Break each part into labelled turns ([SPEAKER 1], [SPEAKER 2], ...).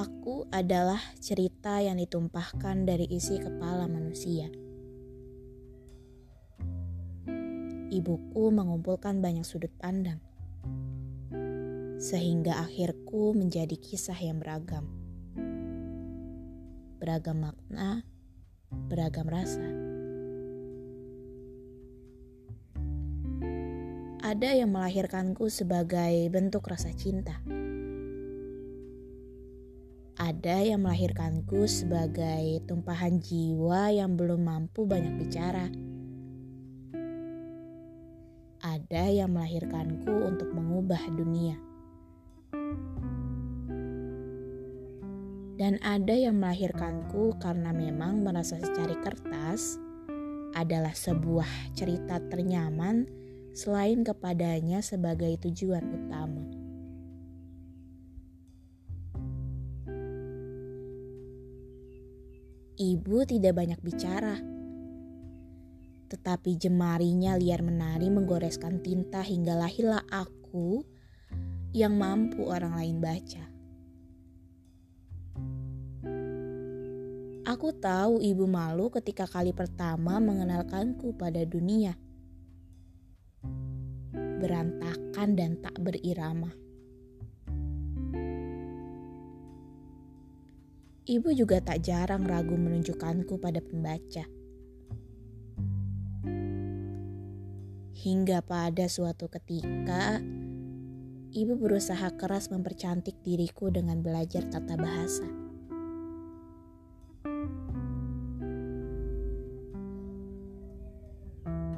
[SPEAKER 1] Aku adalah cerita yang ditumpahkan dari isi kepala manusia. Ibuku mengumpulkan banyak sudut pandang, sehingga akhirku menjadi kisah yang beragam. Beragam makna, beragam rasa. Ada yang melahirkanku sebagai bentuk rasa cinta ada yang melahirkanku sebagai tumpahan jiwa yang belum mampu banyak bicara. Ada yang melahirkanku untuk mengubah dunia. Dan ada yang melahirkanku karena memang merasa secari kertas adalah sebuah cerita ternyaman selain kepadanya sebagai tujuan utama. Ibu tidak banyak bicara, tetapi jemarinya liar menari menggoreskan tinta hingga lahirlah aku yang mampu orang lain baca. Aku tahu ibu malu ketika kali pertama mengenalkanku pada dunia. Berantakan dan tak berirama. Ibu juga tak jarang ragu menunjukkanku pada pembaca. Hingga pada suatu ketika, ibu berusaha keras mempercantik diriku dengan belajar tata bahasa.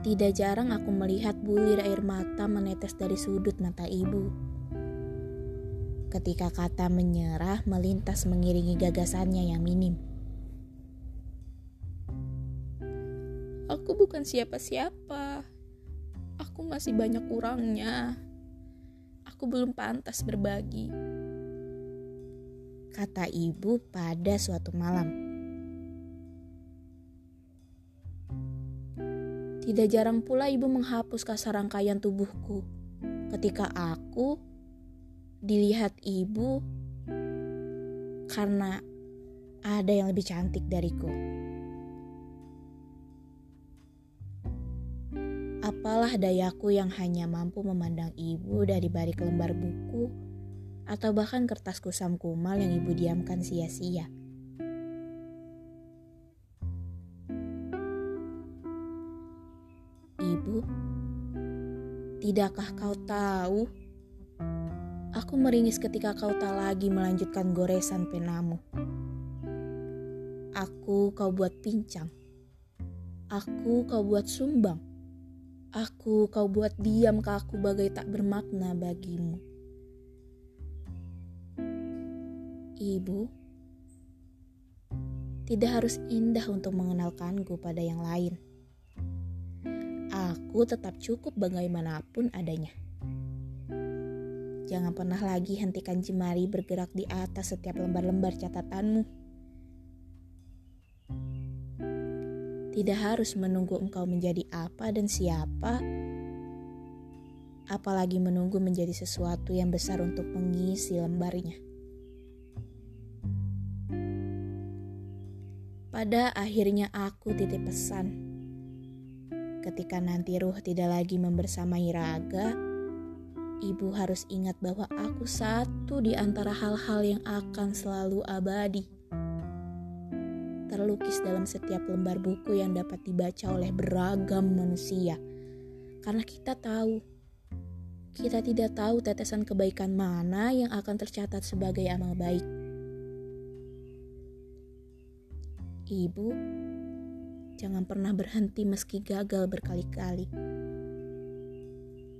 [SPEAKER 1] Tidak jarang aku melihat bulir air mata menetes dari sudut mata ibu ketika kata menyerah melintas mengiringi gagasannya yang minim.
[SPEAKER 2] Aku bukan siapa-siapa. Aku masih banyak kurangnya. Aku belum pantas berbagi.
[SPEAKER 1] Kata ibu pada suatu malam. Tidak jarang pula ibu menghapus kasar rangkaian tubuhku ketika aku dilihat ibu karena ada yang lebih cantik dariku. Apalah dayaku yang hanya mampu memandang ibu dari balik lembar buku atau bahkan kertas kusam kumal yang ibu diamkan sia-sia. Ibu, tidakkah kau tahu Aku meringis ketika kau tak lagi melanjutkan goresan penamu. Aku kau buat pincang. Aku kau buat sumbang. Aku kau buat diam kaku bagai tak bermakna bagimu. Ibu, tidak harus indah untuk mengenalkanku pada yang lain. Aku tetap cukup bagaimanapun adanya. Jangan pernah lagi hentikan jemari bergerak di atas setiap lembar-lembar catatanmu. Tidak harus menunggu engkau menjadi apa dan siapa, apalagi menunggu menjadi sesuatu yang besar untuk mengisi lembarnya. Pada akhirnya aku titip pesan. Ketika nanti ruh tidak lagi membersamai raga, ibu harus ingat bahwa aku satu di antara hal-hal yang akan selalu abadi. Terlukis dalam setiap lembar buku yang dapat dibaca oleh beragam manusia. Karena kita tahu, kita tidak tahu tetesan kebaikan mana yang akan tercatat sebagai amal baik. Ibu, jangan pernah berhenti meski gagal berkali-kali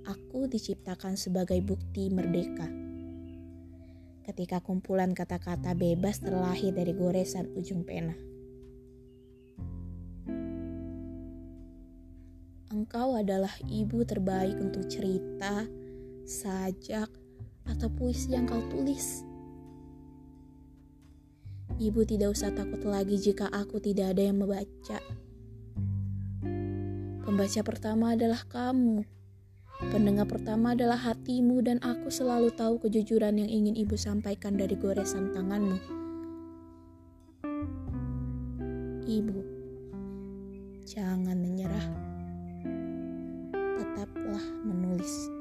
[SPEAKER 1] aku diciptakan sebagai bukti merdeka. Ketika kumpulan kata-kata bebas terlahir dari goresan ujung pena. Engkau adalah ibu terbaik untuk cerita, sajak, atau puisi yang kau tulis. Ibu tidak usah takut lagi jika aku tidak ada yang membaca. Pembaca pertama adalah kamu Pendengar pertama adalah hatimu dan aku selalu tahu kejujuran yang ingin ibu sampaikan dari goresan tanganmu. Ibu, jangan menyerah. Tetaplah menulis.